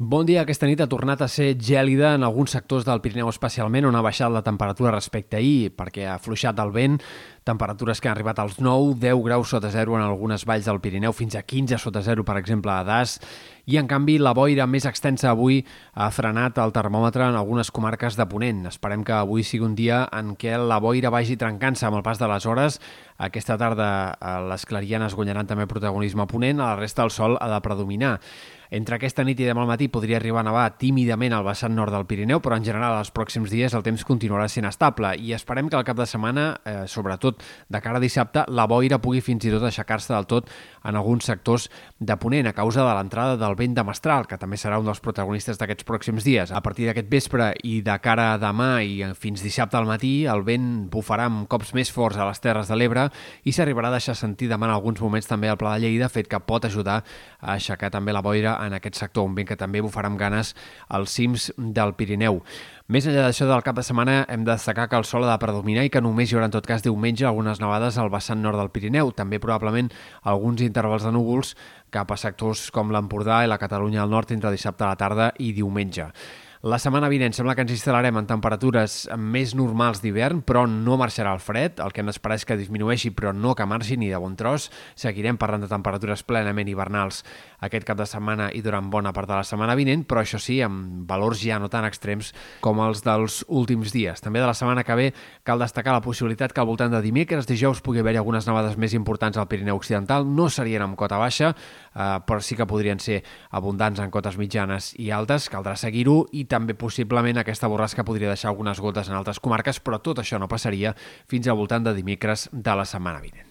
Bon dia. Aquesta nit ha tornat a ser gèlida en alguns sectors del Pirineu especialment, on ha baixat la temperatura respecte a ahir, perquè ha afluixat el vent, temperatures que han arribat als 9, 10 graus sota zero en algunes valls del Pirineu, fins a 15 sota zero, per exemple, a Das, i en canvi la boira més extensa avui ha frenat el termòmetre en algunes comarques de Ponent. Esperem que avui sigui un dia en què la boira vagi trencant-se amb el pas de les hores. Aquesta tarda eh, les clarianes guanyaran també protagonisme Ponent, a la resta el sol ha de predominar. Entre aquesta nit i demà al matí podria arribar a nevar tímidament al vessant nord del Pirineu, però en general els pròxims dies el temps continuarà sent estable i esperem que al cap de setmana, eh, sobretot de cara a dissabte, la boira pugui fins i tot aixecar-se del tot en alguns sectors de Ponent a causa de l'entrada del vent de Mestral, que també serà un dels protagonistes d'aquests pròxims dies. A partir d'aquest vespre i de cara a demà i fins dissabte al matí, el vent bufarà amb cops més forts a les Terres de l'Ebre i s'arribarà a deixar sentir demà en alguns moments també al Pla de Lleida, fet que pot ajudar a aixecar també la boira en aquest sector, un vent que també bufarà amb ganes als cims del Pirineu. Més enllà d'això del cap de setmana hem de destacar que el sol ha de predominar i que només hi haurà en tot cas diumenge algunes nevades al vessant nord del Pirineu, també probablement alguns intervals de núvols cap a sectors com l'Empordà i la Catalunya al nord entre dissabte a la tarda i diumenge. La setmana vinent sembla que ens instal·larem en temperatures més normals d'hivern, però no marxarà el fred. El que hem d'esperar és que disminueixi, però no que marxi ni de bon tros. Seguirem parlant de temperatures plenament hivernals aquest cap de setmana i durant bona part de la setmana vinent, però això sí, amb valors ja no tan extrems com els dels últims dies. També de la setmana que ve cal destacar la possibilitat que al voltant de dimecres, dijous, pugui haver-hi algunes nevades més importants al Pirineu Occidental. No serien amb cota baixa, eh, però sí que podrien ser abundants en cotes mitjanes i altes. Caldrà seguir-ho i també possiblement aquesta borrasca podria deixar algunes gotes en altres comarques, però tot això no passaria fins al voltant de dimecres de la setmana vinent.